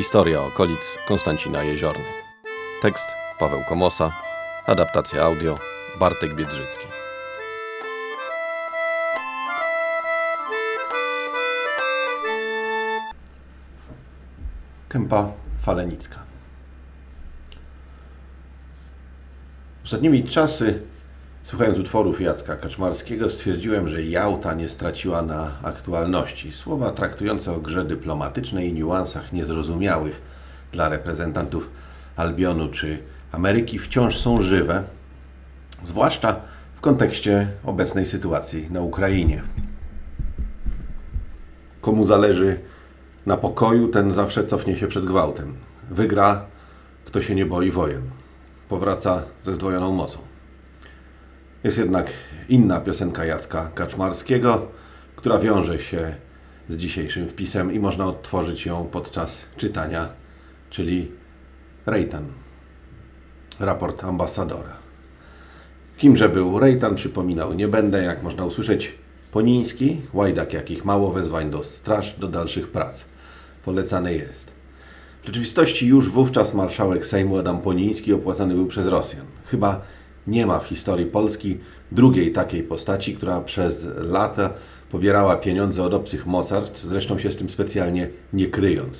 Historia okolic Konstancina Jeziorny. Tekst Paweł Komosa. Adaptacja audio Bartek Biedrzycki. Kępa Falenicka. Ostatnimi czasy, słuchając utworów Jacka Kaczmarskiego, stwierdziłem, że Jałta nie straciła na aktualności. Słowa traktujące o grze dyplomatycznej i niuansach niezrozumiałych dla reprezentantów Albionu czy Ameryki wciąż są żywe, zwłaszcza w kontekście obecnej sytuacji na Ukrainie. Komu zależy na pokoju, ten zawsze cofnie się przed gwałtem. Wygra, kto się nie boi wojen. Powraca ze zdwojoną mocą. Jest jednak inna piosenka Jacka Kaczmarskiego, która wiąże się z dzisiejszym wpisem i można odtworzyć ją podczas czytania, czyli Rejtan, raport ambasadora. Kimże był Rejtan, przypominał, nie będę, jak można usłyszeć, Poniński, łajdak jakich mało wezwań do straż, do dalszych prac. Polecany jest. W rzeczywistości już wówczas marszałek Sejmu Adam Poniński opłacany był przez Rosjan. Chyba nie ma w historii Polski drugiej takiej postaci, która przez lata pobierała pieniądze od obcych mocarstw, zresztą się z tym specjalnie nie kryjąc.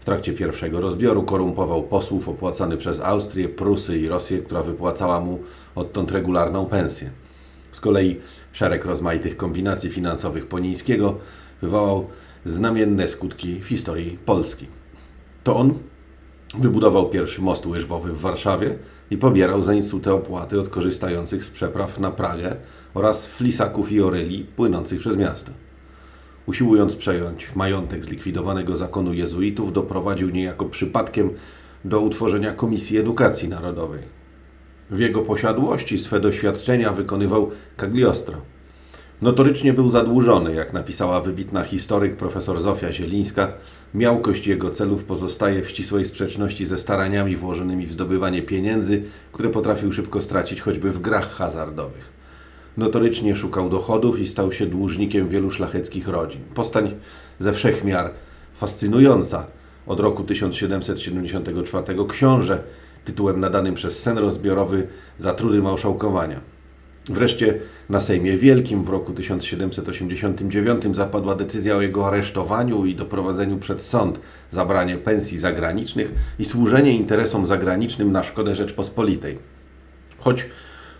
W trakcie pierwszego rozbioru korumpował posłów opłacany przez Austrię, Prusy i Rosję, która wypłacała mu odtąd regularną pensję. Z kolei szereg rozmaitych kombinacji finansowych Ponińskiego wywołał znamienne skutki w historii Polski. To on wybudował pierwszy most łyżwowy w Warszawie i pobierał za insutę opłaty od korzystających z przepraw na Pragę oraz flisaków i oryli płynących przez miasto. Usiłując przejąć majątek zlikwidowanego zakonu jezuitów, doprowadził niejako przypadkiem do utworzenia Komisji Edukacji Narodowej. W jego posiadłości swe doświadczenia wykonywał Cagliostro. Notorycznie był zadłużony, jak napisała wybitna historyk profesor Zofia Zielińska. Miałkość jego celów pozostaje w ścisłej sprzeczności ze staraniami włożonymi w zdobywanie pieniędzy, które potrafił szybko stracić choćby w grach hazardowych. Notorycznie szukał dochodów i stał się dłużnikiem wielu szlacheckich rodzin. Postań ze wszechmiar fascynująca. Od roku 1774 książę tytułem nadanym przez sen rozbiorowy za trudy małżałkowania. Wreszcie na Sejmie Wielkim w roku 1789 zapadła decyzja o jego aresztowaniu i doprowadzeniu przed sąd za branie pensji zagranicznych i służenie interesom zagranicznym na szkodę Rzeczpospolitej. Choć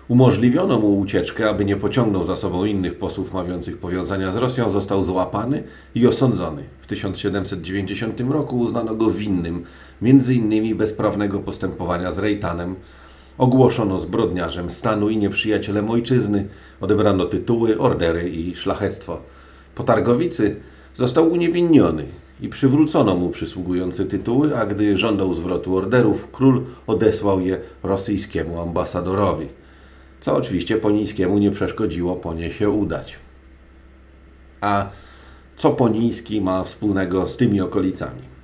umożliwiono mu ucieczkę, aby nie pociągnął za sobą innych posłów mawiących powiązania z Rosją, został złapany i osądzony. W 1790 roku uznano go winnym, innymi bezprawnego postępowania z Rejtanem, Ogłoszono zbrodniarzem stanu i nieprzyjacielem ojczyzny. Odebrano tytuły, ordery i szlachectwo. Po Targowicy został uniewinniony i przywrócono mu przysługujące tytuły, a gdy żądał zwrotu orderów, król odesłał je rosyjskiemu ambasadorowi. Co oczywiście Ponińskiemu nie przeszkodziło po nie się udać. A co Poniński ma wspólnego z tymi okolicami?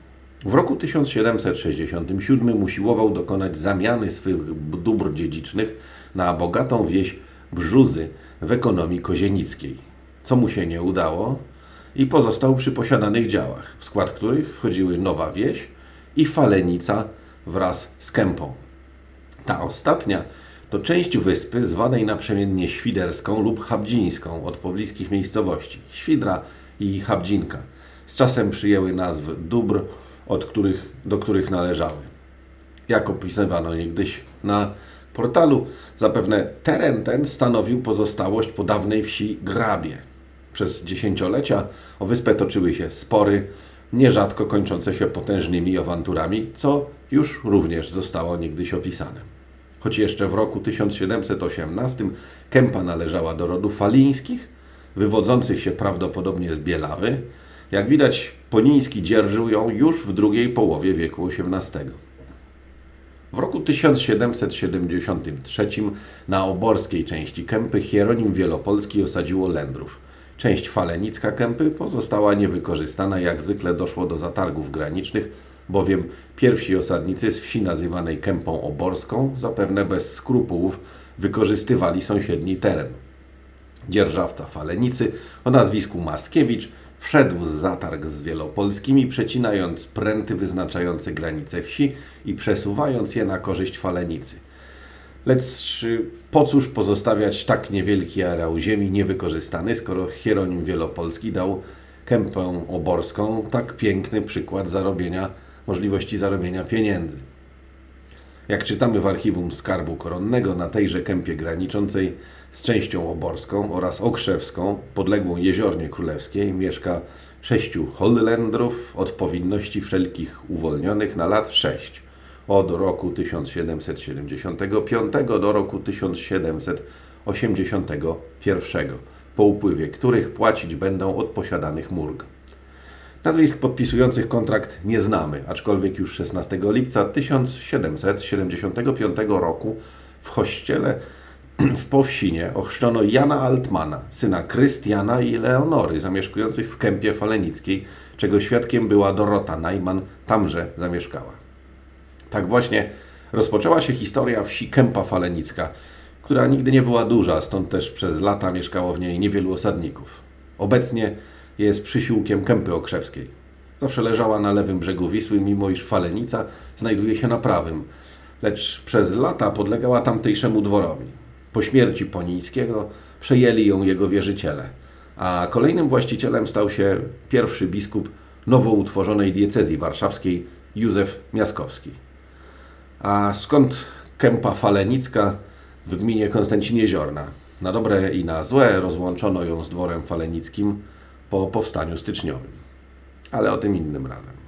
W roku 1767 usiłował dokonać zamiany swych dóbr dziedzicznych na bogatą wieś Brzuzy w ekonomii kozienickiej, co mu się nie udało i pozostał przy posiadanych działach, w skład których wchodziły Nowa Wieś i Falenica wraz z Kępą. Ta ostatnia to część wyspy zwanej naprzemiennie Świderską lub Habdzińską od pobliskich miejscowości Świdra i Habdzinka. Z czasem przyjęły nazwy dóbr od których, do których należały. Jak opisywano niegdyś na portalu, zapewne teren ten stanowił pozostałość po dawnej wsi Grabie. Przez dziesięciolecia o wyspę toczyły się spory, nierzadko kończące się potężnymi awanturami, co już również zostało niegdyś opisane. Choć jeszcze w roku 1718 Kępa należała do rodu falińskich, wywodzących się prawdopodobnie z Bielawy, jak widać, Poniński dzierżył ją już w drugiej połowie wieku XVIII. W roku 1773 na oborskiej części Kępy Hieronim Wielopolski osadziło Lędrów. Część falenicka Kępy pozostała niewykorzystana, jak zwykle doszło do zatargów granicznych, bowiem pierwsi osadnicy z wsi nazywanej Kępą Oborską zapewne bez skrupułów wykorzystywali sąsiedni teren. Dzierżawca Falenicy o nazwisku Maskiewicz wszedł z zatarg z wielopolskimi, przecinając pręty wyznaczające granice wsi i przesuwając je na korzyść falenicy. Lecz po cóż pozostawiać tak niewielki areał ziemi niewykorzystany, skoro Hieronim Wielopolski dał kępę oborską tak piękny przykład zarobienia, możliwości zarobienia pieniędzy. Jak czytamy w archiwum Skarbu Koronnego, na tejże kępie graniczącej z częścią oborską oraz okrzewską, podległą jeziornie królewskiej, mieszka sześciu Hollendrów od powinności wszelkich uwolnionych na lat sześć, od roku 1775 do roku 1781, po upływie których płacić będą od posiadanych murg. Nazwisk podpisujących kontrakt nie znamy, aczkolwiek już 16 lipca 1775 roku w kościele w Powsinie ochrzczono Jana Altmana, syna Krystiana i Leonory, zamieszkujących w Kępie Falenickiej, czego świadkiem była Dorota Najman, tamże zamieszkała. Tak właśnie rozpoczęła się historia wsi Kępa Falenicka, która nigdy nie była duża, stąd też przez lata mieszkało w niej niewielu osadników. Obecnie jest przysiłkiem Kępy Okrzewskiej. Zawsze leżała na lewym brzegu Wisły, mimo iż Falenica znajduje się na prawym, lecz przez lata podlegała tamtejszemu dworowi. Po śmierci Ponińskiego przejęli ją jego wierzyciele, a kolejnym właścicielem stał się pierwszy biskup nowo utworzonej diecezji warszawskiej Józef Miaskowski. A skąd Kępa Falenicka w gminie Konstancinie Ziorna? Na dobre i na złe rozłączono ją z dworem falenickim po powstaniu styczniowym. Ale o tym innym razem.